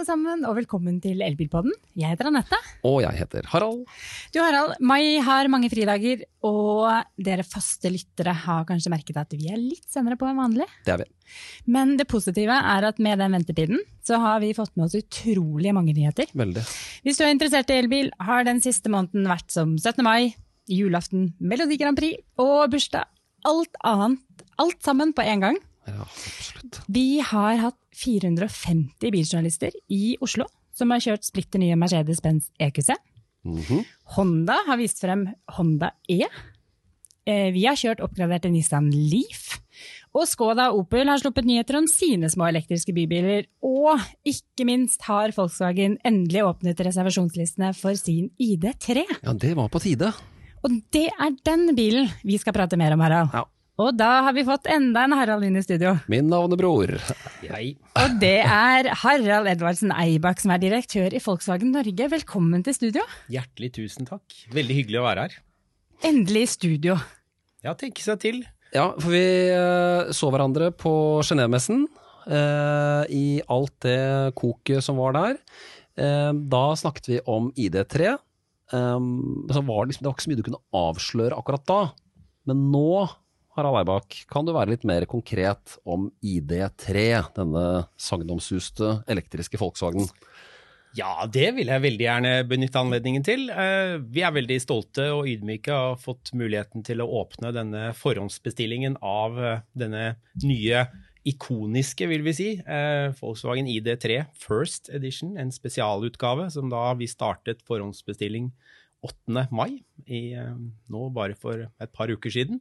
alle sammen, og velkommen til Elbilpodden. Jeg heter Anette. Og jeg heter Harald. Du Harald, mai har mange fridager, og dere faste lyttere har kanskje merket at vi er litt senere på enn vanlig. Det er vi. Men det positive er at med den ventetiden, så har vi fått med oss utrolig mange nyheter. Veldig. Hvis du er interessert i elbil, har den siste måneden vært som 17. mai, julaften, Melodi Grand Prix og bursdag. Alt annet, alt sammen på en gang. Ja, absolutt. Vi har hatt 450 biljournalister i Oslo som har kjørt splitter nye Mercedes-Benz EQC. Mhm. Honda har vist frem Honda E. Eh, Vi har kjørt oppgraderte Nissan Leaf. Og Skoda og Opel har sluppet nyheter om sine små elektriske bybiler. Og ikke minst har Volkswagen endelig åpnet reservasjonslistene for sin ID3. Ja, det var på tide. Og det er den bilen vi skal prate mer om, Harald. Ja. Og da har vi fått enda en Harald inn i studio. Min navnebror. Jeg. Og det er Harald Edvardsen Eibak, som er direktør i Volkswagen Norge. Velkommen til studio. Hjertelig tusen takk. Veldig hyggelig å være her. Endelig i studio. Ja, tenke seg til. Ja, for vi eh, så hverandre på Genévemessen. eh, I alt det koket som var der. Eh, da snakket vi om ID3. Eh, så var det, liksom, det var ikke så mye du kunne avsløre akkurat da. Men nå, Harald Eibak, kan du være litt mer konkret om ID3, denne sagnomsuste elektriske Volkswagen? Ja, det vil jeg veldig gjerne benytte anledningen til. Eh, Vi er veldig stolte og ydmyke og har fått muligheten til å åpne denne forhåndsbestillingen av eh, denne nye ikoniske, vil vi si, eh, Volkswagen ID3 First Edition, en spesialutgave som da vi startet forhåndsbestilling 8. mai, i, nå bare for et par uker siden.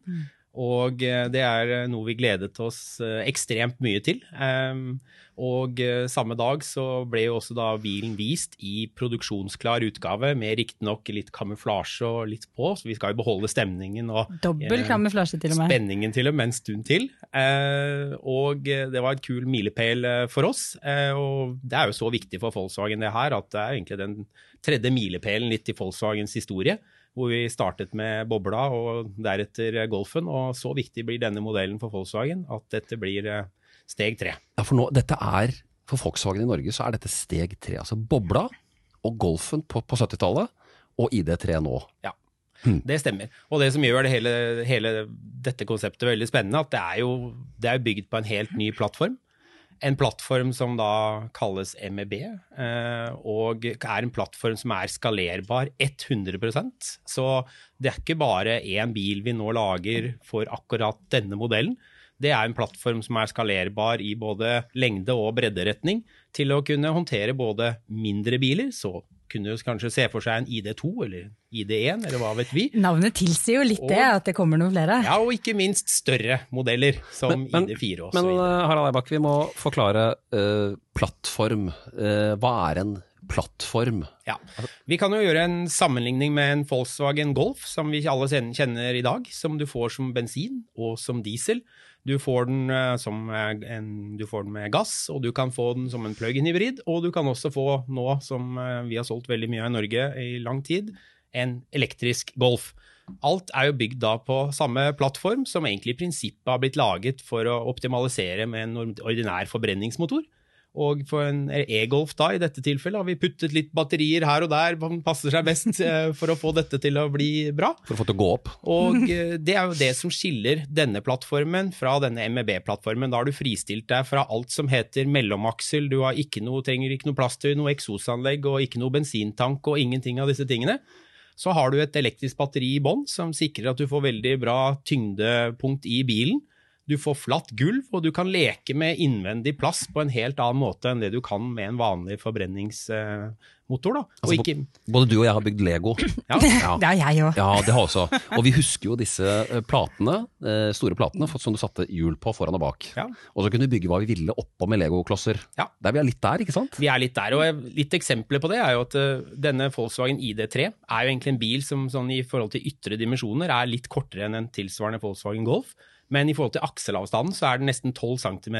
Og eh, det er eh, noe vi gledet oss eh, ekstremt mye til. Ehm, og samme dag så ble jo også da bilen vist i produksjonsklar utgave, med riktignok litt kamuflasje og litt på, så vi skal jo beholde stemningen og Dobbel kamuflasje til og med. spenningen til og med en stund til. Eh, og det var en kul milepæl for oss. Eh, og det er jo så viktig for Volkswagen det her, at det er egentlig den tredje milepælen litt i Volkswagens historie. Hvor vi startet med bobla og deretter Golfen. Og så viktig blir denne modellen for Volkswagen at dette blir eh, steg tre. Ja, for nå, dette er, for Volkswagen i Norge så er dette steg tre. Altså bobla og Golfen på, på 70-tallet, og ID3 nå. Ja, det stemmer. Og det som gjør det hele, hele dette konseptet veldig spennende, at det er jo det er bygd på en helt ny plattform. En plattform som da kalles MEB, eh, og er en plattform som er skalerbar 100% Så det er ikke bare én bil vi nå lager for akkurat denne modellen. Det er en plattform som er skalerbar i både lengde- og bredderetning til å kunne håndtere både mindre biler, så kunne du kanskje se for seg en ID2 eller ID1, eller hva vet vi. Navnet tilsier jo litt det, at det kommer noen flere. Ja, og ikke minst større modeller, som Men- men- ID4 og så videre. Men Harald Eibakk, vi må forklare uh, plattform. Uh, hva er en plattform? Ja. Vi kan jo gjøre en sammenligning med en Volkswagen Golf, som vi alle kjenner i dag, som du får som bensin og som diesel. Du får den, eh, eh, en, du får den med gass, og du kan få den som en plug-in hybrid. Og du kan også få nå, som eh, vi har solgt veldig mye av i Norge i lang tid, en elektrisk Golf. Alt er jo bygd da på samme plattform, som egentlig i prinsippet har blitt laget for å optimalisere med en ordinær forbrenningsmotor. Og for en e-Golf da, i dette tilfellet, har vi puttet litt batterier her og der, som passer seg best eh, for å få dette til å bli bra. For å få det til å gå opp? Og eh, det er jo det som skiller denne plattformen fra denne MEB-plattformen. Da har du fristilt deg fra alt som heter mellomaksel, du har ikke noe, trenger ikke noe plass til noe eksosanlegg og ikke noe bensintank og ingenting av disse tingene. Så har du et elektrisk batteri i bånn som sikrer at du får veldig bra tyngdepunkt i bilen. Du får flatt gulv, og du kan leke med innvendig plass på en helt annen måte enn det du kan med en vanlig forbrenningsmotor. Da. Og Altså, ikke, Både du og jeg har bygd Lego. ja, Ja. Det har jeg òg. Ja, det har også. Og vi husker jo disse eh, platene, eh, store platene, som du satte hjul på foran og bak. Ja. Og så kunne vi bygge hva vi ville oppå med legoklosser. Ja. Der vi er litt der, ikke sant? Vi er litt der, og litt eksempler på det er jo at eh, denne Volkswagen ID3 er jo egentlig en bil som sånn i forhold til ytre dimensjoner er litt kortere enn en tilsvarende Volkswagen Golf. Men i forhold til akselavstanden så er det nesten 12 cm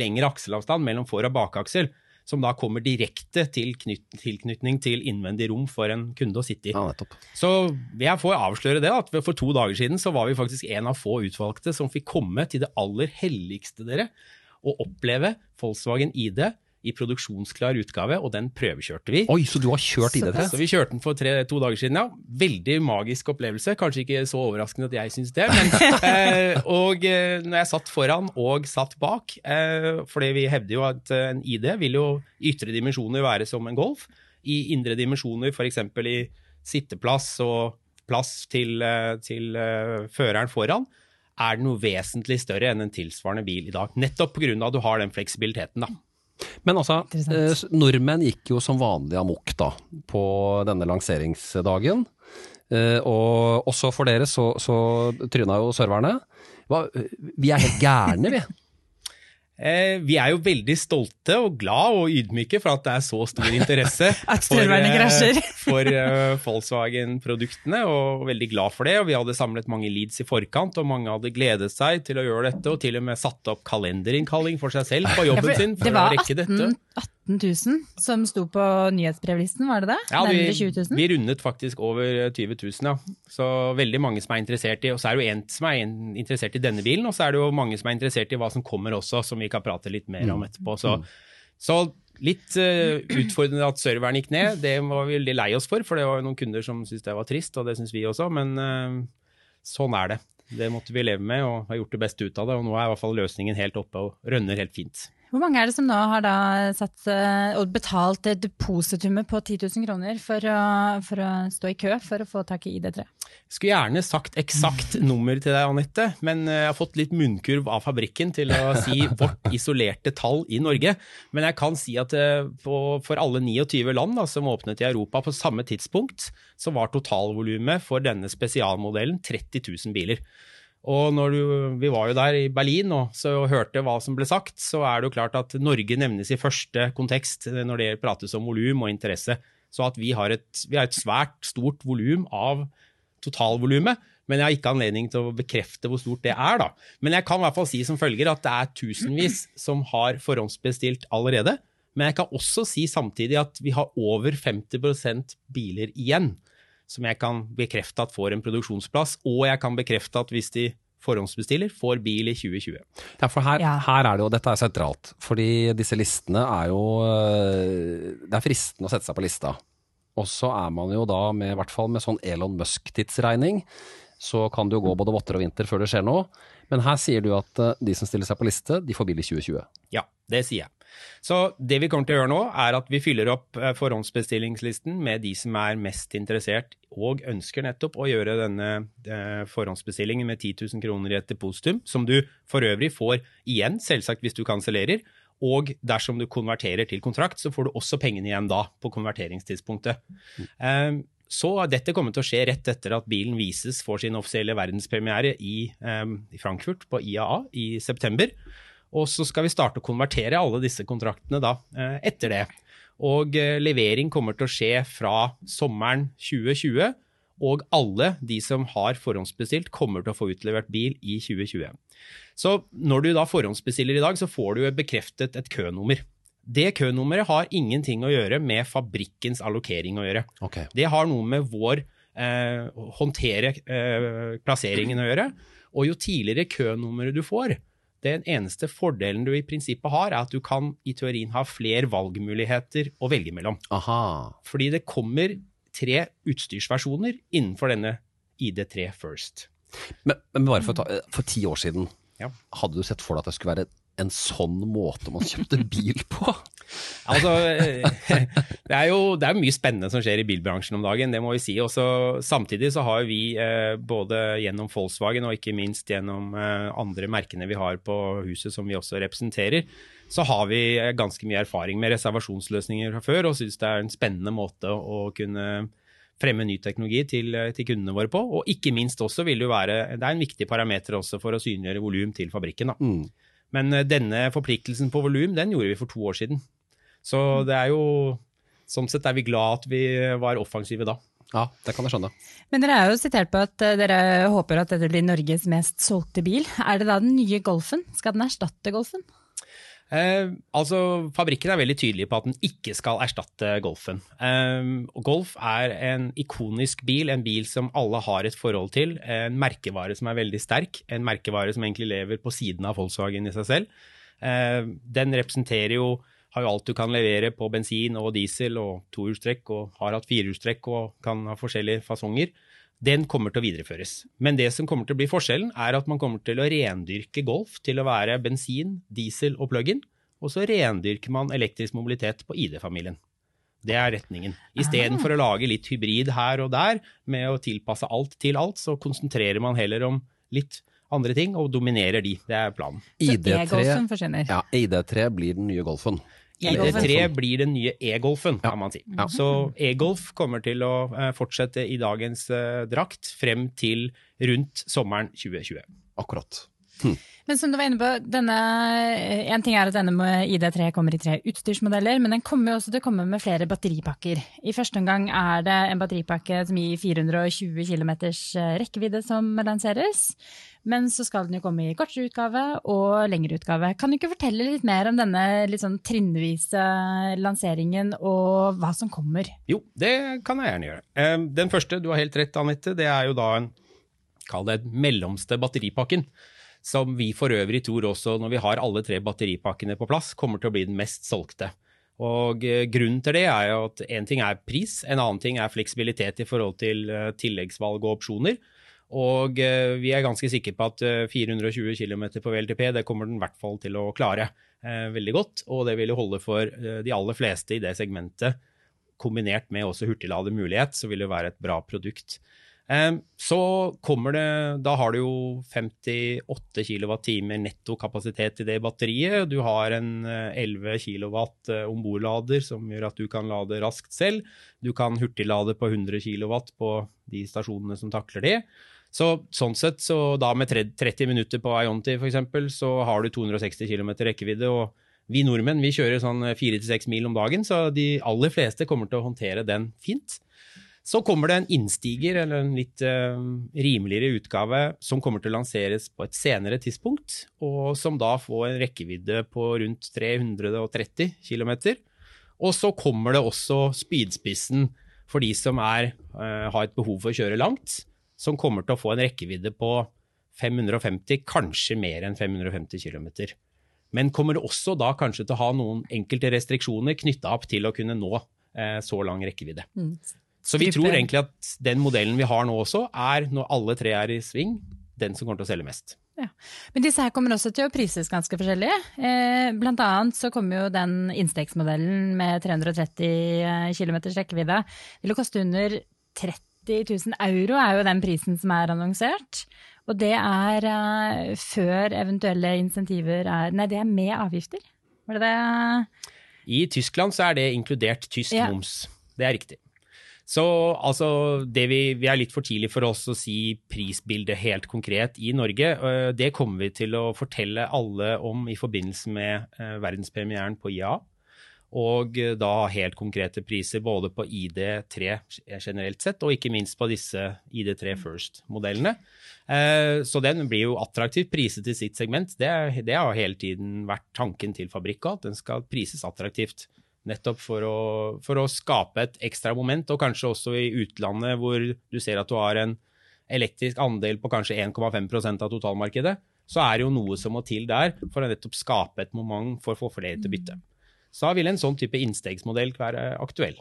lengre akselavstand mellom for- og bakaksel, som da kommer direkte til knyt tilknytning til innvendig rom for en kunde å sitte i. Ja. Så jeg får avsløre det, at for to dager siden så var vi faktisk en av få utvalgte som fikk komme til det aller helligste dere, og oppleve Volkswagen ID i produksjonsklar utgave, og den prøvekjørte vi. Oi, så du har kjørt ID3? Så vi kjørte den for tre, to dager siden, ja. Veldig magisk opplevelse. Kanskje ikke så overraskende at jeg syns det. Men, eh, og eh, når jeg satt foran og satt bak, eh, fordi vi hevder jo at eh, en ID vil jo i ytre dimensjoner være som en Golf. I indre dimensjoner, f.eks. i sitteplass og plass til, eh, til uh, føreren foran, er det noe vesentlig større enn en tilsvarende bil i dag. Nettopp pga. at du har den fleksibiliteten. da. Men altså, eh, nordmenn gikk jo som vanlig amok da, på denne lanseringsdagen. Eh, og også for dere så, så tryna jo serverne. Hva, vi er helt gærne, vi. Eh, vi er jo veldig stolte og glad og ydmyke for at det er så stor interesse for, eh, for uh, Volkswagen-produktene, og veldig glad for det. og Vi hadde samlet mange leads i forkant, og mange hadde gledet seg til å gjøre dette, og til og med satt opp kalenderinnkalling for seg selv på jobben sin for å rekke 18, dette. 18 000 som sto på nyhetsbrevlisten, var det det? Ja, vi, vi, rundet faktisk over 20 000, ja. Så veldig mange som er interessert i Og så er det jo en som er interessert i denne bilen, og så er det jo mange som er interessert i hva som kommer også, som vi kan prate litt mer om mm. etterpå. Så, så litt uh, utfordrende at serveren gikk ned, det var vi veldig lei oss for, for det var jo noen kunder som syntes det var trist, og det syns vi også, men uh, sånn er det. Det måtte vi leve med og har gjort det beste ut av det, og nå er i hvert fall løsningen helt oppe og rønner helt fint. Hvor mange er det som nå har da satt eh, og betalt depositumet på 10 000 kroner for å, for å, stå i kø for å få tak i ID3? Jeg skulle gjerne sagt eksakt nummer til deg, Anette, men eh, jeg har fått litt munnkurv av fabrikken til å si vårt isolerte tall i Norge. Men jeg kan si at eh, for alle 29 land da, som åpnet i Europa på samme tidspunkt, så var totalvolumet for denne spesialmodellen 30 000 biler. Og når du, vi var jo der i Berlin og hørte hva som ble sagt, så er det jo klart at Norge nevnes i første kontekst når det prates om volum og interesse. Så at vi har et, vi har et svært stort volum av totalvolumet. Men jeg har ikke anledning til å bekrefte hvor stort det er. da. Men jeg kan i hvert fall si som følger at det er tusenvis som har forhåndsbestilt allerede. Men jeg kan også si samtidig at vi har over 50% biler igjen som jeg kan bekrefte at får en produksjonsplass, og jeg kan bekrefte at hvis de forhåndsbestiller, får bil i 2020. Ja, for her, ja. her er det jo, dette er sentralt, fordi disse listene er jo øh, Det er fristende å sette seg på lista. Og så er man jo da, med, i hvert fall med sånn Elon Musk-tidsregning, så kan det jo gå både votter og vinter før det skjer noe. Men her sier du at øh, de som stiller seg på liste, de får bil i 2020. Ja, det sier jeg. Så det vi kommer til å gjøre nå, er at vi fyller opp eh, forhåndsbestillingslisten med de som er mest interessert og ønsker nettopp å gjøre denne eh, forhåndsbestillingen med 10 000 kroner i et depositum, som du for øvrig får igjen, selvsagt hvis du kansellerer. Og dersom du konverterer til kontrakt, så får du også pengene igjen da, på konverteringstidspunktet. Mm. Så dette kommer til å skje rett etter at bilen vises for sin offisielle verdenspremiere i, i Frankfurt på IAA i september. Og så skal vi starte å konvertere alle disse kontraktene da eh, etter det. Og eh, levering kommer til å skje fra sommeren 2020. Og alle de som har forhåndsbestilt, kommer til å få utlevert bil i 2020. Så når du da forhåndsbestiller i dag, så får du bekreftet et kønummer. Det kønummeret har ingenting å gjøre med fabrikkens allokering å gjøre. Okay. Det har noe med vår eh, håndtere eh, plasseringen å gjøre. Og jo tidligere kønummeret du får, den eneste fordelen du i prinsippet har, er at du kan i teorien ha flere valgmuligheter å velge mellom. Aha. Fordi det kommer tre utstyrsversjoner innenfor denne ID3 First. Men, men bare for, ta, for, ti år siden, ja. hadde du sett for deg at det skulle være en sånn måte man kjøpte bil på? altså, eh, det er jo det er mye spennende som skjer i bilbransjen om dagen, det må vi si. Også, samtidig så har vi eh, både gjennom Volkswagen og ikke minst gjennom eh, andre merkene vi har på huset som vi også representerer, så har vi ganske mye erfaring med reservasjonsløsninger fra før og syns det er en spennende måte å kunne fremme ny teknologi til, til, kundene våre på. Og ikke minst også vil det jo være Det er en viktig parameter også for å synliggjøre volum til fabrikken. da. Mm. Men eh, denne forpliktelsen på volum, den gjorde vi for to år siden. Så det er jo Sånn sett er vi glad at vi var offensive da. Ja, det kan jeg skjønne. Men dere er jo sitert på at eh, dere håper at dette blir Norges mest solgte bil. Er det da den nye Golfen? Skal den erstatte Golfen? Eh, altså, Fabrikken er veldig tydelig på at den ikke skal erstatte Golfen. Eh, Golf er en ikonisk bil, en bil som alle har et forhold til. En merkevare som er veldig sterk, en merkevare som egentlig lever på siden av Volkswagen i seg selv. Eh, den representerer jo har jo alt du kan levere på bensin og diesel og tohjulstrekk, og har hatt firehjulstrekk og kan ha forskjellige fasonger, den kommer til å videreføres. Men det som kommer til å bli forskjellen, er at man kommer til å rendyrke Golf til å være bensin, diesel og plug-in, og så rendyrker man elektrisk mobilitet på ID-familien. Det er retningen. Istedenfor å lage litt hybrid her og der, med å tilpasse alt til alt, så konsentrerer man heller om litt andre ting og dominerer de. Det er planen. Så ID3, e-golfen forsvinner. ja, ID3 blir den nye Golfen. ID3 blir den nye e-golfen, kan man si. Så e-golf kommer til å eh, fortsette i dagens eh, drakt frem til rundt sommeren 2020. Akkurat. Men som du var inne på, denne, en ting er at denne med ID3 kommer i tre utstyrsmodeller, men den kommer også til å komme med flere batteripakker. I første omgang er det en batteripakke som gir 420 km rekkevidde som lanseres. Men så skal den jo komme i kortere utgave og lengre utgave. Kan du ikke fortelle litt mer om denne litt sånn trinnvise lanseringen og hva som kommer? Jo, det kan jeg gjerne gjøre. Eh, Den første, du har helt rett, Anette, det er jo da en Kall det mellomste batteripakken. Som vi for øvrig tror også, når vi har alle tre batteripakkene på plass, kommer til å bli den mest solgte. Og eh, Grunnen til det er jo at én ting er pris, en annen ting er fleksibilitet i forhold til eh, tilleggsvalg og opsjoner. Og eh, vi er ganske sikre på at eh, 420 km på VLTP det kommer den i hvert fall til å klare veldig godt. Og det vil holde for de aller fleste i det segmentet. Kombinert med også hurtiglademulighet, så vil det være et bra produkt. Eh, Så kommer det Da har du jo 58 kWt netto kapasitet i det batteriet. Du har en eh, 11 kW ombordlader som gjør at du kan lade raskt selv. Du kan hurtiglade på 100 kW på de stasjonene som takler det. Så sånn sett, så da med 30 minutter på Ionti f.eks., så har du 260 km rekkevidde. og vi nordmenn vi kjører sånn 4-6 mil om dagen, så de aller fleste kommer til å håndtere den fint. Så kommer det en innstiger, eller en litt uh, rimeligere utgave, som kommer til å lanseres på et senere tidspunkt, og som da får en rekkevidde på rundt 330 km. Og så kommer det også speedspissen for de som er, uh, har et behov for å kjøre langt, som kommer til å få en rekkevidde på 550, kanskje mer enn 550 km. Men kommer det også da kanskje til å ha noen enkelte restriksjoner knytta opp til å kunne nå eh, så lang rekkevidde. Så vi tror egentlig at den modellen vi har nå også, er, når alle tre er i sving, den som kommer til å selge mest. Men disse her kommer også til å prises ganske forskjellig. Eh, blant annet så kommer jo den innstegsmodellen med 330 km rekkevidde. Vil å koste under 30 000 euro, er jo den prisen som er annonsert. Og det er eh, før eventuelle insentiver er Nei, det er med avgifter. Var det det? I Tyskland så er det inkludert tysk Ja. moms. Det er riktig. Så altså, det vi, vi er litt for tidlig for oss å si prisbildet helt konkret i Norge. Eh, Det kommer vi til å fortelle alle om i forbindelse med eh, verdenspremieren på IA. Og eh, da helt konkrete priser både på ID3 generelt sett, og ikke minst på disse ID3 First-modellene. Eh, Så den blir jo attraktivt priset i sitt segment. Det, det har hele tiden vært tanken til Fabrikka, at den skal prises attraktivt. Nettopp for å, for å skape et ekstra moment, og kanskje også i utlandet hvor du ser at du har en elektrisk andel på kanskje 1,5% av totalmarkedet, så er det jo noe som må til der for å nettopp skape et moment for å få flere til å bytte. Så vil en sånn type innstegsmodell være aktuell.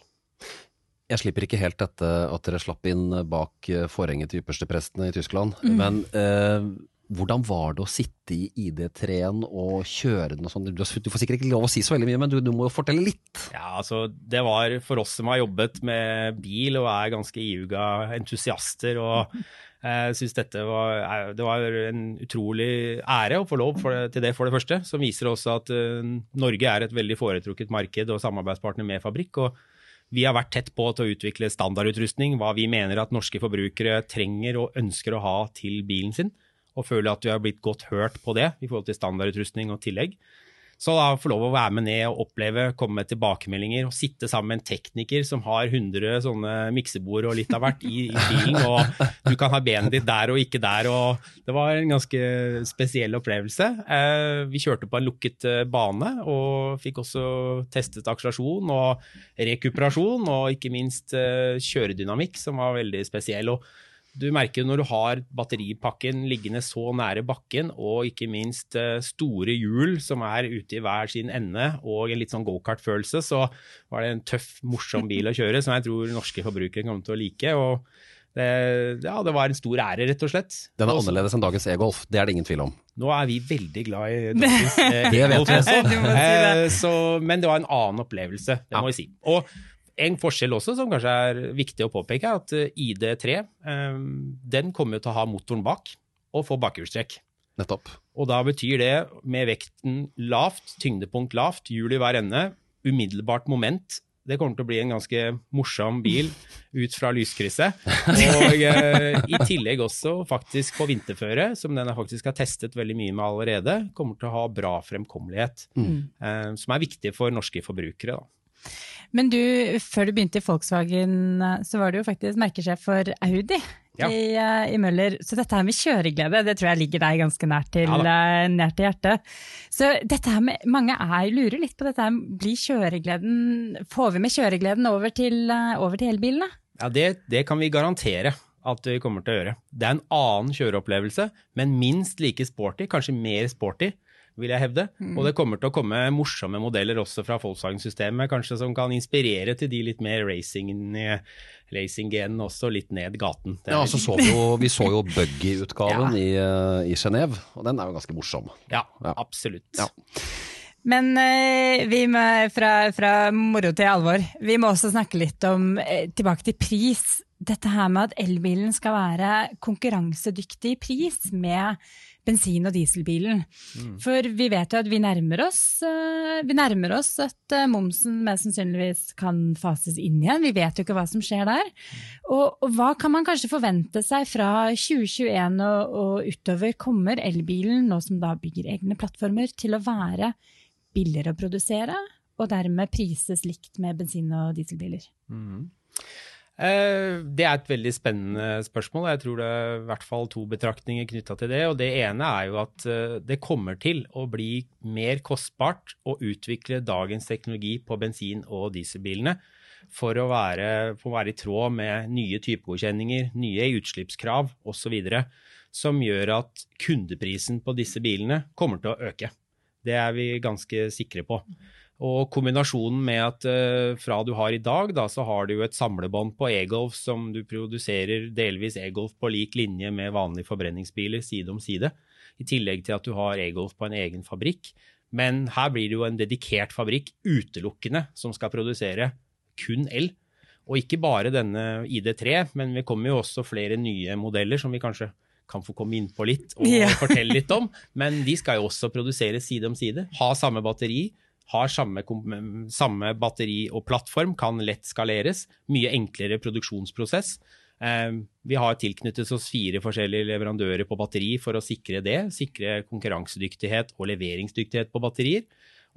Jeg slipper ikke helt dette at dere slapp inn bak eh, forhenget til yppersteprestene i Tyskland. Men eh, hvordan var det å sitte i ID3-en og kjøre den og sånn? Du, får sikkert ikke lov å si så veldig mye, men du, du må jo fortelle litt. Ja, altså det var for oss som har jobbet med bil og er ganske iuga entusiaster og jeg synes dette var, det var en utrolig ære å få lov for, til det for det første, som viser også at uh, Norge er et veldig foretrukket marked og samarbeidspartner med Fabrikk. og vi har vært tett på til å utvikle standardutrustning, hva vi mener at norske forbrukere trenger og ønsker å ha til bilen sin, og føler at vi har blitt godt hørt på det i forhold til standardutrustning og tillegg. Så da få lov å være med ned og oppleve, komme med tilbakemeldinger og sitte sammen med en tekniker som har 100 sånne miksebord og litt av hvert i, i bilen, og du kan ha benet ditt der og ikke der, og det var en ganske spesiell opplevelse. Eh, vi kjørte på en lukket eh, bane og fikk også testet akselerasjon og rekuperasjon, og ikke minst eh, kjøredynamikk, som var veldig spesiell. og du merker når du har batteripakken liggende så nære bakken, og ikke minst eh, store hjul som er ute i hver sin ende, og en litt sånn gokart-følelse, så var det en tøff, morsom bil å kjøre som jeg tror norske forbrukere kommer til å like. og det, ja, det var en stor ære, rett og slett. Den er Også- annerledes enn dagens e-golf, det er det ingen tvil om. Nå er vi veldig glad i dagens eh, e-golf også. Si det. Eh, så, men det var en annen opplevelse, det Ja. må vi si. Og en forskjell også som kanskje er viktig å påpeke, er at eh, ID3 eh, den kommer til å ha motoren bak og få bakhjulstrekk. Nettopp. Og da betyr det med vekten lavt, tyngdepunkt lavt, hjul i hver ende, umiddelbart moment. Det kommer til å bli en ganske morsom bil ut fra lyskrysset. Og eh, i tillegg også faktisk på vinterføre, som den faktisk har testet veldig mye med allerede, kommer til å ha bra fremkommelighet. Eh, som er viktig for norske forbrukere. Da. Men du, før du begynte i Volkswagen, eh, så var du jo faktisk merkesjef for Audi Ja. i, eh, i Møller. Så dette her med kjøreglede, det tror jeg ligger deg ganske nært til, Ja eh, nært til hjertet. Så dette her med, mange er, lurer litt på dette her, blir kjøregleden, får vi med kjøregleden over til, eh, over til elbilene? Ja, det, det kan vi garantere at vi kommer til å gjøre. Det er en annen kjøreopplevelse, men minst like sporty, kanskje mer sporty, vil jeg hevde. Og det kommer til å komme morsomme modeller også fra Volkswagen-systemet, kanskje som kan inspirere til de litt mer racing- racing-genene også, litt ned gaten. Det Ja, altså så vi jo, vi så jo Buggy-utgaven i, eh, i Genéve, og den er jo ganske morsom. ja, Ja. absolutt. Ja. Men eh, vi må, fra, fra moro til alvor, vi må også snakke litt om, eh, tilbake til pris. Dette her med at elbilen skal være konkurransedyktig i pris med bensin- og dieselbilen. For vi vet jo at vi nærmer oss, eh, vi nærmer oss at eh, momsen mest sannsynligvis kan fases inn igjen. Vi vet jo ikke hva som skjer der. Og, og hva kan man kanskje forvente seg fra 2021 og, og utover? Kommer elbilen, nå som da bygger egne plattformer, til å være billigere å produsere, og dermed prises likt med bensin- og dieselbiler? Eh, Det er et veldig spennende spørsmål. Jeg tror det er i hvert fall to betraktninger knytta til det. og Det ene er jo at eh, det kommer til å bli mer kostbart å utvikle dagens teknologi på bensin- og dieselbilene for å være, for å være i tråd med nye typegodkjenninger, nye utslippskrav osv. Som gjør at kundeprisen på disse bilene kommer til å øke. Det er vi ganske sikre på. Og kombinasjonen med at uh, fra du har i dag, da, så har du jo et samlebånd på e-golf som du produserer delvis e-golf på lik linje med vanlige forbrenningsbiler side om side. I tillegg til at du har e-golf på en egen fabrikk. Men her blir det jo en dedikert fabrikk utelukkende som skal produsere kun el. Og ikke bare denne ID3, men vi kommer jo også flere nye modeller som vi kanskje kan få komme inn på litt og Ja. fortelle litt om. Men de skal jo også produseres side om side. Ha samme batteri, har samme, samme batteri og plattform, kan lett skaleres. Mye enklere produksjonsprosess. Eh, Vi har tilknyttet oss fire forskjellige leverandører på batteri for å sikre det. Sikre konkurransedyktighet og leveringsdyktighet på batterier.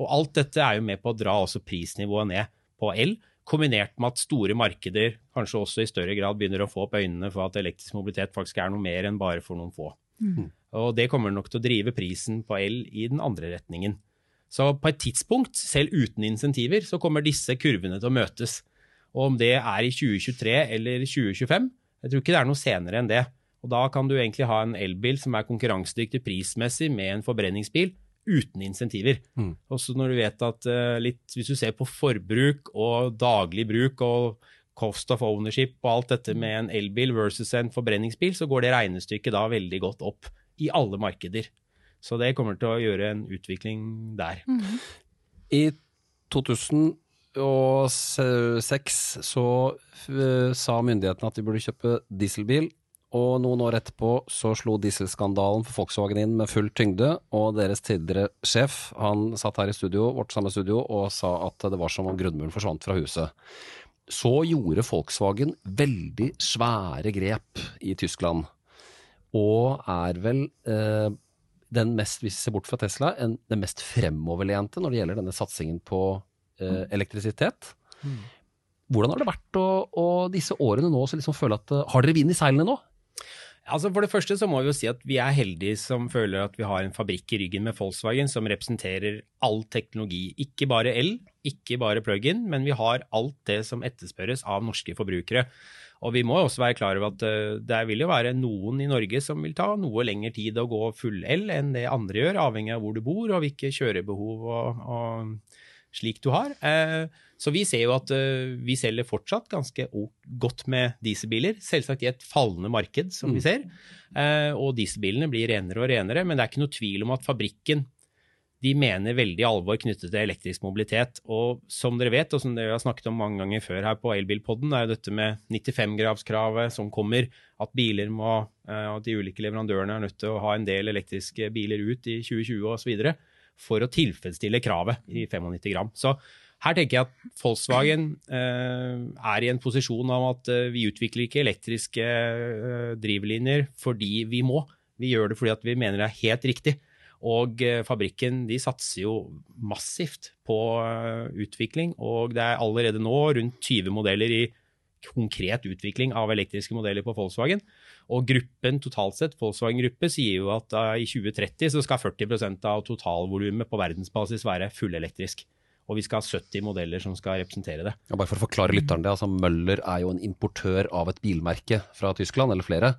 Og alt dette er jo med på å dra også prisnivået ned på el, kombinert med at store markeder kanskje også i større grad begynner å få opp øynene for at elektrisk mobilitet faktisk er noe mer enn bare for noen få. Og det kommer nok til å drive prisen på el i den andre retningen. Så på et tidspunkt, selv uten insentiver, så kommer disse kurvene til å møtes. Og om det er i 2023 eller 2025, jeg tror ikke det er noe senere enn det. Og da kan du egentlig ha en elbil som er konkurransedyktig prismessig med en forbrenningsbil uten insentiver. Mm. Også når du vet at eh, litt, hvis du ser på forbruk og daglig bruk og cost of ownership og alt dette med en elbil versus en forbrenningsbil, så går det regnestykket da veldig godt opp i alle markeder. Så det kommer til å gjøre en utvikling der. I 2006 så eh, sa myndighetene at de burde kjøpe dieselbil, og noen år etterpå så slo dieselskandalen for Volkswagen inn med full tyngde, og deres tidligere sjef, han satt her i studio, vårt samme studio, og sa at det var som om grunnmuren forsvant fra huset. Så gjorde Volkswagen veldig svære grep i Tyskland, og er vel eh, den mest, hvis vi ser bort fra Tesla, en, den mest fremoverlente når det gjelder denne satsingen på eh, elektrisitet. Hvordan har det vært å, å disse årene nå så liksom føle at eh, Har dere vind i seilene nå? Altså For det første så må vi jo si at vi er heldige som føler at vi har en fabrikk i ryggen med Volkswagen som representerer all teknologi. Ikke bare el, ikke bare plug-in, men vi har alt det som etterspørres av norske forbrukere. Og vi må også være klar over at uh, det vil jo være noen i Norge som vil ta noe lengre tid å gå full-el enn det andre gjør, avhengig av hvor du bor og hvilke kjørebehov og, og slik du har. Uh, så vi ser jo at uh, vi selger fortsatt ganske godt med dieselbiler. Selvsagt i et fallende marked, som mm. vi ser. og dieselbilene blir renere og renere, men det er ikke noe tvil om at fabrikken de mener veldig alvor knyttet til elektrisk mobilitet. Og som dere vet, og som dere har snakket om mange ganger før her på Elbilpodden, er jo dette med 95-gravskravet som kommer, at biler må, eh, at de ulike leverandørene er nødt til å ha en del elektriske biler ut i 2020 osv. for å tilfredsstille kravet i 95 gram. Så her tenker jeg at Volkswagen eh, er i en posisjon av at eh, vi utvikler ikke elektriske eh, drivlinjer fordi vi må. Vi gjør det fordi vi mener det er helt riktig. Og eh, fabrikken de satser jo massivt på eh, utvikling, og det er allerede nå rundt 20 modeller i konkret utvikling av elektriske modeller på Volkswagen. Og gruppen totalt sett, Volkswagen Gruppe, sier jo at uh, i 2030 så skal 40% av totalvolumet på verdensbasis være fullelektrisk og vi skal ha 70 modeller som skal representere det. Ja, bare for å forklare lytteren det, altså Møller er jo en importør av et bilmerke fra Tyskland, eller flere.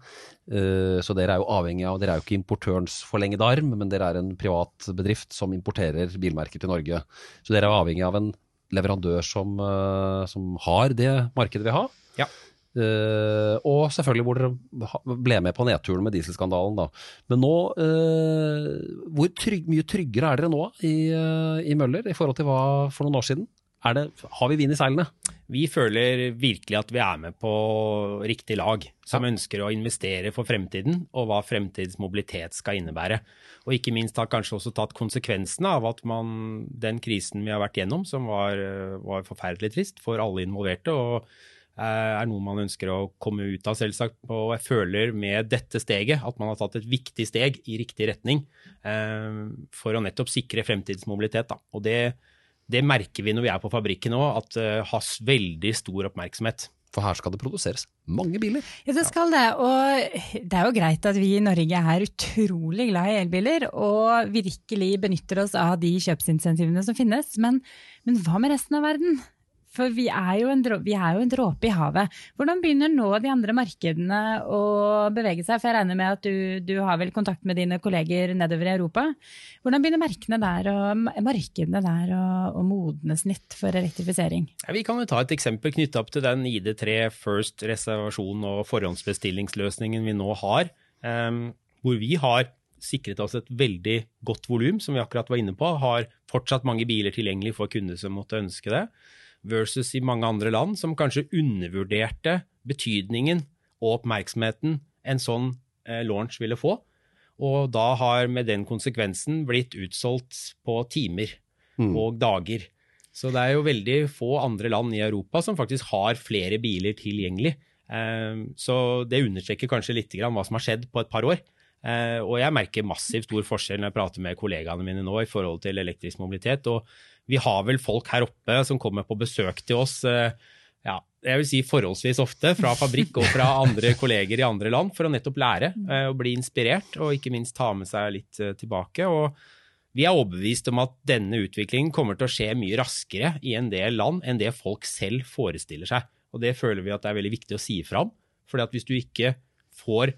Uh, så dere er jo avhengig av, dere er jo ikke importørens forlengede arm, men dere er en privat bedrift som importerer bilmerker til Norge. Så dere er avhengig av en leverandør som, uh, som har det markedet vi har. Ja. Uh, og selvfølgelig hvor dere ble med på nedturen med dieselskandalen. da. Men nå, uh, hvor trygg, mye tryggere er dere nå i, uh, i, Møller i forhold til hva for noen år siden? Det, har vi vind i seilene? Vi føler virkelig at vi er med på riktig lag, som ja. ønsker å investere for fremtiden og hva fremtidens mobilitet skal innebære. Og ikke minst har kanskje også tatt konsekvensene av at man, den krisen vi har vært gjennom, som var, var forferdelig trist for alle involverte. og er noe man ønsker å komme ut av, selvsagt. Og jeg føler med dette steget at man har tatt et viktig steg i riktig retning eh, for å nettopp sikre fremtidsmobilitet. Da. Og det, det, merker vi når vi er på fabrikken nå, at det uh, har veldig stor oppmerksomhet. For her skal det produseres mange biler. Ja, det skal det. Og det er jo greit at vi i Norge er utrolig glad i elbiler og virkelig benytter oss av de kjøpsinsentivene som finnes. Men, men hva med resten av verden? For vi er, jo en, dråpe i havet. Hvordan begynner nå de andre markedene å bevege seg? For jeg regner med at du, du har vel kontakt med dine kolleger nedover i Europa. Hvordan begynner der og, markedene der å, modne nytt for elektrifisering? Ja, vi kan jo ta et eksempel knytta opp til den ID3 First reservasjon og forhåndsbestillingsløsningen vi nå har. Um, hvor vi har sikret oss et veldig godt volum, som vi akkurat var inne på. Har fortsatt mange biler tilgjengelig for kunder som måtte ønske det versus i mange andre land som kanskje undervurderte betydningen og oppmerksomheten en sånn eh, launch ville få. Og da har med den konsekvensen blitt utsolgt på timer mm. og dager. Så det er jo veldig få andre land i Europa som faktisk har flere biler tilgjengelig. Eh, så det understreker kanskje litt hva som har skjedd på et par år. Eh, og jeg merker massivt stor forskjell når jeg prater med kollegaene mine nå i forhold til elektrisk mobilitet. Og vi har vel folk her oppe som kommer på besøk til oss eh, ja, jeg vil si forholdsvis ofte, fra fabrikk og fra andre kolleger i andre land, for å nettopp lære eh, og bli inspirert, og ikke minst ta med seg litt tilbake. og vi er overbevist om at denne utviklingen kommer til å skje mye raskere i en del land enn det folk selv forestiller seg. Og Det føler vi at det er veldig viktig å si fram. For hvis du ikke får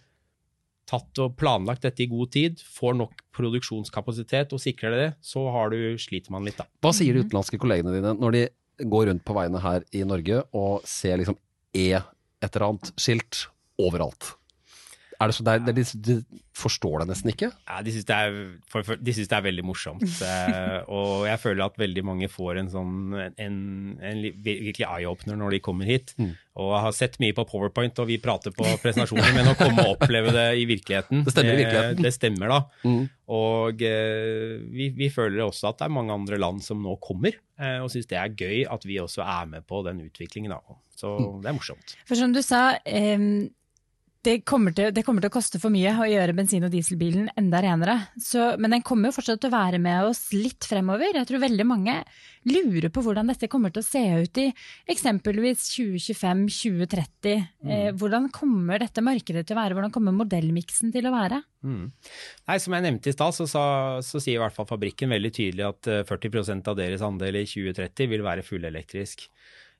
tatt og planlagt dette i god tid, får nok produksjonskapasitet og sikrer det, så har du, sliter man litt, da. Hva sier de utenlandske kollegene dine når de går rundt på veiene her i Norge og ser liksom E et eller annet skilt overalt? Er det så der, de, de, forstår det nesten ikke? Ja, De syns det, de det er veldig morsomt. Eh, og jeg føler at veldig mange får en sånn en, en virkelig eye-opener når de kommer hit. Mm. Og jeg har sett mye på Powerpoint, og vi prater på presentasjoner, men å komme og oppleve det i virkeligheten Det stemmer i virkeligheten. Det, det stemmer, da. Mm. Og eh, vi, vi, føler også at det er mange andre land som nå kommer, eh, og syns det er gøy at vi også er med på den utviklingen. da. Så mm. det er morsomt. For som du sa, um det kommer, til, det kommer, til, å koste for mye å gjøre bensin- og dieselbilen enda renere. Så, men den kommer jo fortsatt til å være med oss litt fremover. Jeg tror veldig mange lurer på hvordan dette kommer til å se ut i eksempelvis 2025-2030. Mm. Eh, hvordan kommer dette markedet til å være? Hvordan kommer modellmiksen til å være? Mm. Nei, Som jeg nevnte i stad, så, så, sier i hvert fall fabrikken veldig tydelig at 40 eh, av deres andel i 2030 vil være fullelektrisk.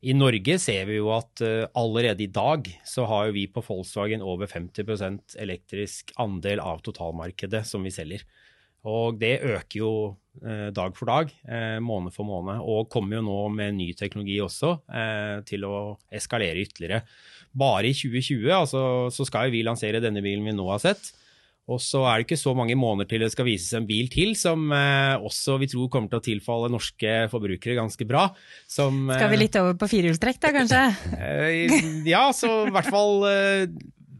I Norge ser vi jo at uh, allerede i dag så har jo vi på Volkswagen over 50% elektrisk andel av totalmarkedet som vi selger. Og det øker jo eh, dag for dag, eh, måned for måned, og kommer jo nå med ny teknologi også eh, til å eskalere ytterligere. Bare i 2020 altså, så skal vi lansere denne bilen vi nå har sett. Og så er det ikke så mange måneder til det skal vises en bil til, som eh, også vi tror kommer til å tilfalle norske forbrukere ganske bra. Som, skal vi litt over på firehjulstrekk da, kanskje? ja, så i hvert fall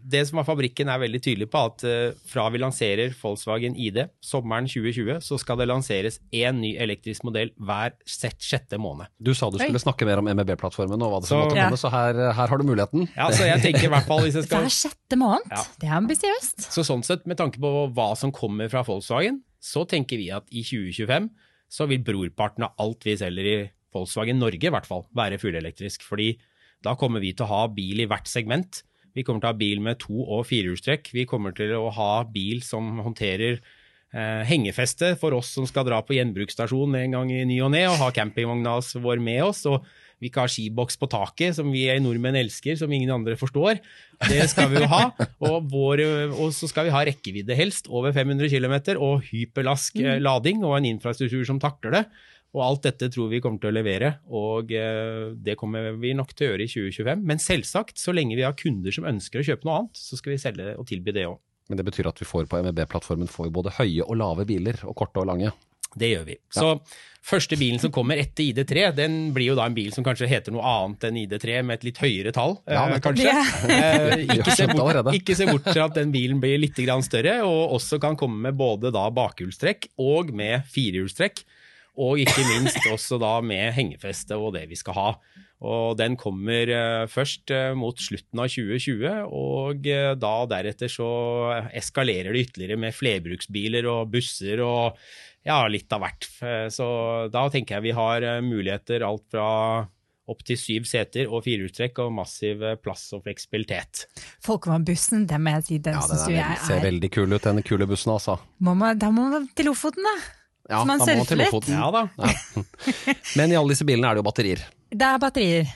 det som er fabrikken er veldig tydelig på, at uh, fra vi lanserer Volkswagen ID sommeren 2020, så skal det lanseres én ny elektrisk modell hver sjette måned. Du sa du skulle Oi. snakke mer om MEB-plattformen og hva det som måtte komme, ja. så her, her, har du muligheten. Ja, så jeg tenker i hvert fall hvis jeg skal... Hver sjette måned? Ja. Det er ambisiøst. Så sånn sett, med tanke på hva som kommer fra Volkswagen, så tenker vi at i 2025 så vil brorparten av alt vi selger i Volkswagen Norge i hvert fall, være fullelektrisk. Fordi da kommer vi til å ha bil i hvert segment. Vi kommer til å ha bil med to- og firehjulstrekk. Vi kommer til å ha bil som håndterer eh, hengefeste for oss som skal dra på gjenbruksstasjon en gang i ny og ne og ha campingvogna vår med oss. og vi ikke har skiboks på taket, som vi nordmenn elsker, som ingen andre forstår. Det skal vi jo ha. Og, vår, og så skal vi ha rekkevidde helst, over 500 km, og hyperlask mm. lading og en infrastruktur som takler det. Og alt dette tror vi kommer til å levere, og eh, det kommer vi nok til å gjøre i 2025. Men selvsagt, så lenge vi har kunder som ønsker å kjøpe noe annet, så skal vi selge og tilby det òg. Men det betyr at vi får på MEB-plattformen får både høye og lave biler, og korte og lange? Det gjør vi. Så første bilen som kommer etter ID3, den blir jo da en bil som kanskje heter noe annet enn ID3 med et litt høyere tall, ja, eh, kanskje. Yeah. ikke, se bort, ikke se bort til at den bilen blir litt større, og også kan komme med både da bakhjulstrekk og med firehjulstrekk. Og ikke minst også da med hengefeste og det vi skal ha. Og den kommer uh, først uh, mot slutten av 2020, og da deretter så eskalerer det ytterligere med flerbruksbiler og busser og ja, litt av hvert. Så da tenker jeg vi har muligheter alt fra opptil syv seter og firehjulstrekk og massiv plass og fleksibilitet. Folkevannbussen, det må jeg si, den ja, syns jeg er Ser veldig kul ut, den kule bussen altså. Må man, da må man til Lofoten, da. Ja, så man surfer litt. Ja, da. Ja. Men i alle disse bilene er det jo batterier. Det er batterier.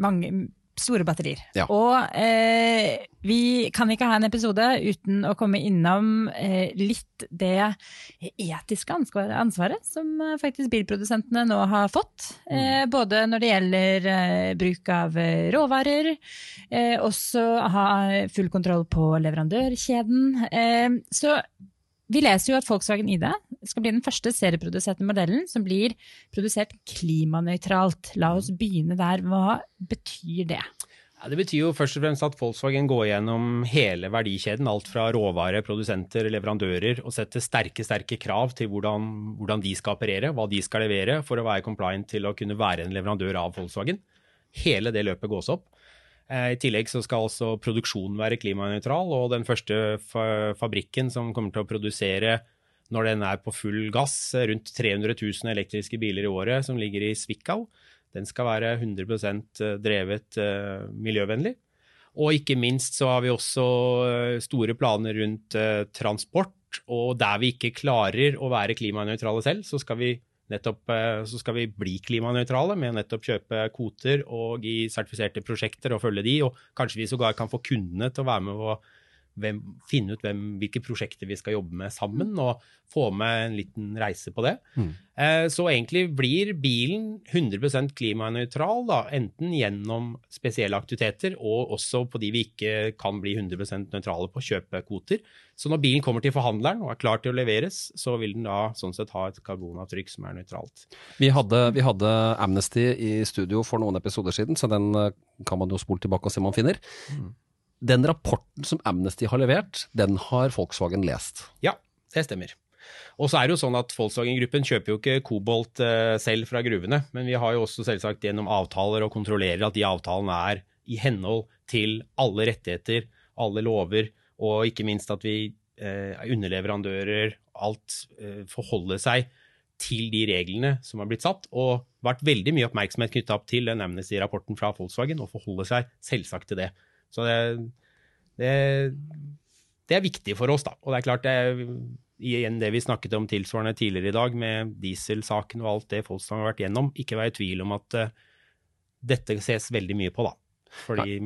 Mange store batterier. Ja. Og eh, vi kan ikke ha en episode uten å komme innom eh, litt det etiske ansvaret som eh, faktisk bilprodusentene nå har fått. Mm. Eh, både når det gjelder eh, bruk av eh, råvarer, også ha full kontroll på leverandørkjeden. så vi leser jo at Volkswagen ID skal bli den første serieproduserte modellen som blir produsert klimanøytralt. La oss begynne der. Hva betyr det? Ja, det betyr jo først og fremst at Volkswagen går gjennom hele verdikjeden. Alt fra råvare, produsenter, leverandører, og setter sterke sterke krav til hvordan, hvordan de skal operere, hva de skal levere for å være compliant til å kunne være en leverandør av Volkswagen. Hele det løpet gås opp. Eh, I tillegg så skal altså produksjonen være klimanøytral, og den første fabrikken som kommer til å produsere når den er på full gass, rundt 300 000 elektriske biler i året, som ligger i Svikau, den skal være 100 eh, drevet miljøvennlig. Og ikke minst så har vi også store planer rundt transport. Og der vi ikke klarer å være klimanøytrale selv, så skal vi nettopp eh, så skal vi bli klimanøytrale med å nettopp kjøpe kvoter og i sertifiserte prosjekter og følge de, og kanskje vi sågar kan få kundene til å være med og hvem, finne ut hvem, hvilke prosjekter vi skal jobbe med sammen, og få med en liten reise på det. Mm. Eh, så egentlig blir bilen 100% klimanøytral, da, enten gjennom spesielle aktiviteter og også på de vi ikke kan bli 100% nøytrale på, kjøpe kvoter. Så når bilen kommer til forhandleren og er klar til å leveres, så vil den da sånn sett ha et karbonavtrykk som er nøytralt. Vi hadde, vi hadde Amnesty i studio for noen episoder siden, så den eh, kan man jo spole tilbake og se om man finner. Mm. Den rapporten som Amnesty har levert, den har Volkswagen lest? Ja, det stemmer. Og så er det jo sånn at Volkswagen-gruppen kjøper jo ikke kobolt uh, selv fra gruvene, men vi har jo også selvsagt gjennom avtaler og kontrollerer at de avtalene er i henhold til alle rettigheter, alle lover, og ikke minst at vi er underleverandører, alt uh, forholder seg til de reglene som har blitt satt, og vært veldig mye oppmerksomhet knytta opp til den Amnesty-rapporten fra Volkswagen, og forholder seg selvsagt til det. Så det, det, det, er viktig for oss, da. Og det er klart, det er igjen det vi snakket om tilsvarende tidligere i dag, med dieselsaken og alt det Folstam har vært gjennom. Ikke vær i tvil om at uh, dette ses veldig mye på, da. Fordi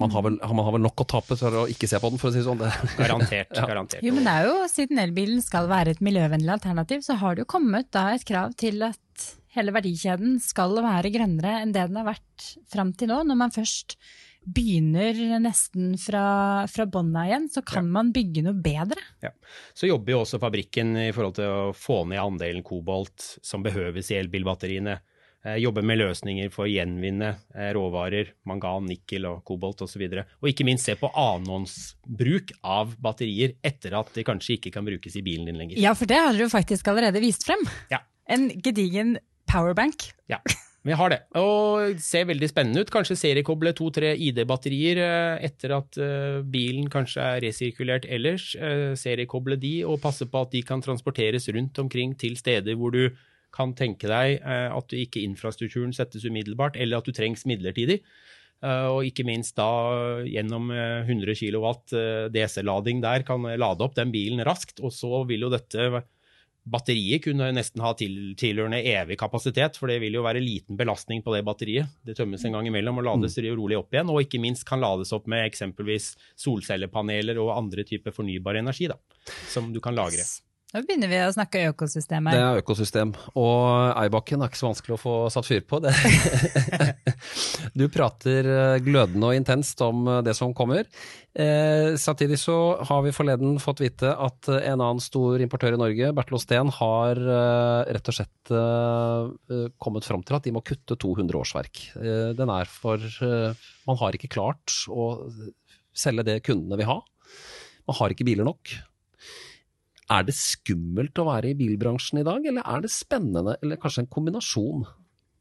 Man har, vel, man har vel nok å tape for å ikke se på den, for å si det sånn. Garantert. Garantert. garantert. Jo, men det er jo, Siden elbilen skal være et miljøvennlig alternativ, så har det jo kommet da et krav til at hele verdikjeden skal være grønnere enn det den har vært fram til nå. Når man først begynner nesten fra, fra bånn igjen, så kan man bygge noe bedre. Ja. Så jobber jo også fabrikken i forhold til å få ned andelen kobolt som behøves i elbilbatteriene. Eh, jobber med løsninger for å gjenvinne eh, råvarer, mangan, nikkel og kobolt osv. Og, så og ikke minst se på annonsbruk av batterier etter at de kanskje ikke kan brukes i bilen din lenger. Ja, for det har dere jo faktisk allerede vist frem. Ja. En gedigen powerbank. Ja, vi har det. Og ser veldig spennende ut. Kanskje seriekoble to-tre ID-batterier eh, etter at bilen kanskje er resirkulert ellers. Seriekoble de og passe på at de kan transporteres rundt omkring til steder hvor du kan tenke deg eh, at ikke infrastrukturen settes umiddelbart, eller at du trengs midlertidig. Eh, og ikke minst da gjennom 100 kW DC-lading der kan lade opp den bilen raskt. Og så vil jo dette batteriet kunne nesten ha til, tilhørende evig kapasitet, for det vil jo være liten belastning på det batteriet. Det tømmes en gang imellom og lades mm. rolig opp igjen, og ikke minst kan lades opp med eksempelvis solcellepaneler og andre typer fornybar energi da, som du kan lagre. Nå begynner vi å snakke økosystem her. Det er økosystem, og Eibakken er ikke så vanskelig å få satt fyr på. Det. du prater eh, glødende og intenst om eh, det som kommer. Eh, samtidig så har vi forleden fått vite at en annen stor importør i Norge, Bertil Osten, har eh, rett og slett eh, kommet fram til at de må kutte 200 årsverk. Eh, den er for Man har ikke klart å selge det kundene vil ha. Man har ikke biler nok. Er det skummelt å være i bilbransjen i dag, eller er det spennende, eller kanskje en kombinasjon?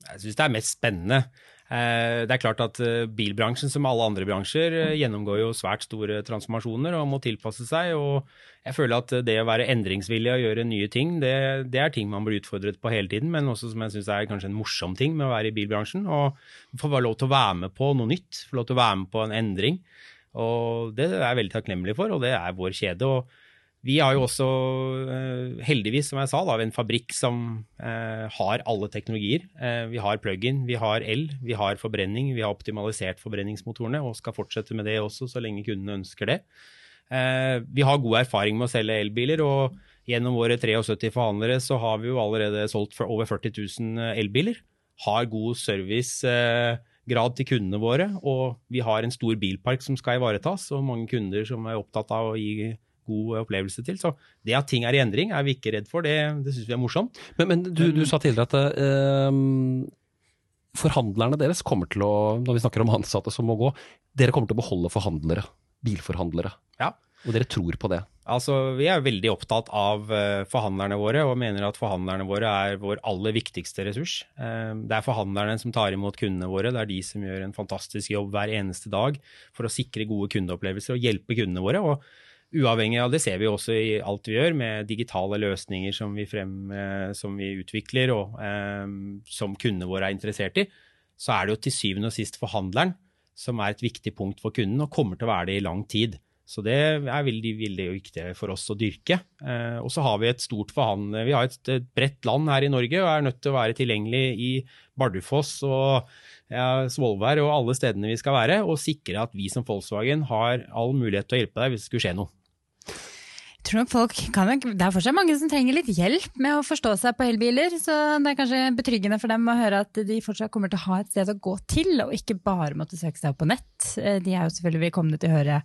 Jeg syns det er mest spennende. Eh, det er klart at eh, bilbransjen, som alle andre bransjer, eh, gjennomgår jo svært store transformasjoner og må tilpasse seg. og Jeg føler at det å være endringsvillig og gjøre nye ting, det, det er ting man blir utfordret på hele tiden, men også som jeg syns er kanskje en morsom ting med å være i bilbransjen. Og få lov til å være med på noe nytt, få lov til å være med på en endring. Og Det er jeg veldig takknemlig for, og det er vår kjede. og vi har jo også, eh, heldigvis, som jeg sa, da, en fabrikk som eh, har alle teknologier. Eh, vi har plug-in, vi har el, vi har forbrenning, vi har optimalisert forbrenningsmotorene og skal fortsette med det også så lenge kundene ønsker det. Vi har god erfaring med å selge elbiler, og gjennom våre 73 forhandlere så har vi jo allerede solgt for over 40 000 eh, elbiler. Har god servicegrad til kundene våre, og vi har en stor bilpark som skal ivaretas, og mange kunder som er opptatt av å gi god opplevelse til. Så det at ting er i endring, er vi ikke redd for. Det, det syns vi er morsomt. Men, men du, du, sa tidligere at uh, forhandlerne deres kommer til å, når vi snakker om ansatte som må gå, dere kommer til å beholde forhandlere. Bilforhandlere. Ja. Og dere tror på det? Altså, Vi er veldig opptatt av uh, forhandlerne våre, og mener at forhandlerne våre er vår aller viktigste ressurs. Uh, det er forhandlerne som tar imot kundene våre. Det er de som gjør en fantastisk jobb hver eneste dag for å sikre gode kundeopplevelser og hjelpe kundene våre. og Uavhengig av det ser vi også i alt vi gjør, med digitale løsninger som vi, frem, eh, som vi utvikler og eh, som kundene våre er interessert i, så er det jo til syvende og sist forhandleren som er et viktig punkt for kunden, og kommer til å være det i lang tid. Så det er veldig, veldig viktig for oss å dyrke. Eh, og så har vi et stort forhandle, vi har et, et, bredt land her i Norge og er nødt til å være tilgjengelig i Bardufoss og ja, Svolvær og alle stedene vi skal være, og sikre at vi som Volkswagen har all mulighet til å hjelpe deg hvis det skulle skje noe tror nok folk kan, Det er fortsatt mange som trenger litt hjelp med å forstå seg på elbiler, så det er kanskje betryggende for dem å høre at de fortsatt kommer til å ha et sted å gå til, og ikke bare måtte søke seg opp på nett. Eh, de er jo selvfølgelig velkomne til å høre,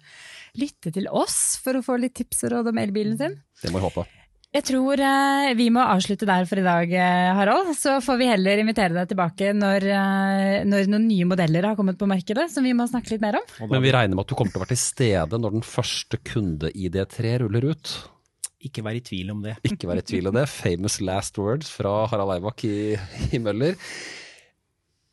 lytte til oss for å få litt tips og råd om elbilen sin. Det må vi håpe. Jeg tror eh, vi må avslutte der for i dag, eh, Harald. Så får vi heller invitere deg tilbake når, eh, når, noen nye modeller har kommet på markedet som vi må snakke litt mer om. Men vi regner med at du kommer til å være til stede når den første kunde-ID3 ruller ut? Ikke vær i tvil om det. Ikke vær i tvil om det. Famous last words fra Harald Eivak i, i Møller.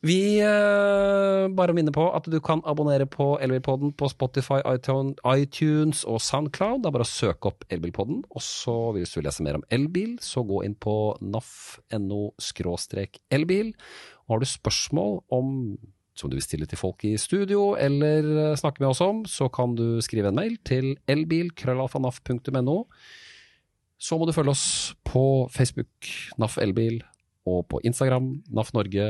Vi uh, bare minner på at du kan abonnere på Elbilpodden på Spotify, iTunes og Soundcloud. Det er bare å søke opp Elbilpodden. Og så hvis du vil lese mer om elbil, så gå inn på naf.no elbil. Og har du spørsmål om som du vil stille til folk i studio, eller eh, snakke med oss om, så kan du skrive en mail til elbil.krøllalfanaf.no. Så må du følge oss på Facebook, NAF Elbil, og på Instagram, NAF Norge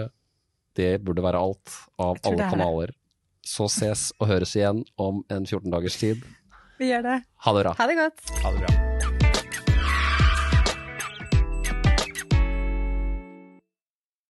Det burde være alt av alle er kanaler. Så ses og høres igjen om en 14 dagers tid. Vi gjør det. Ha det bra. Ha det godt. Ha det bra.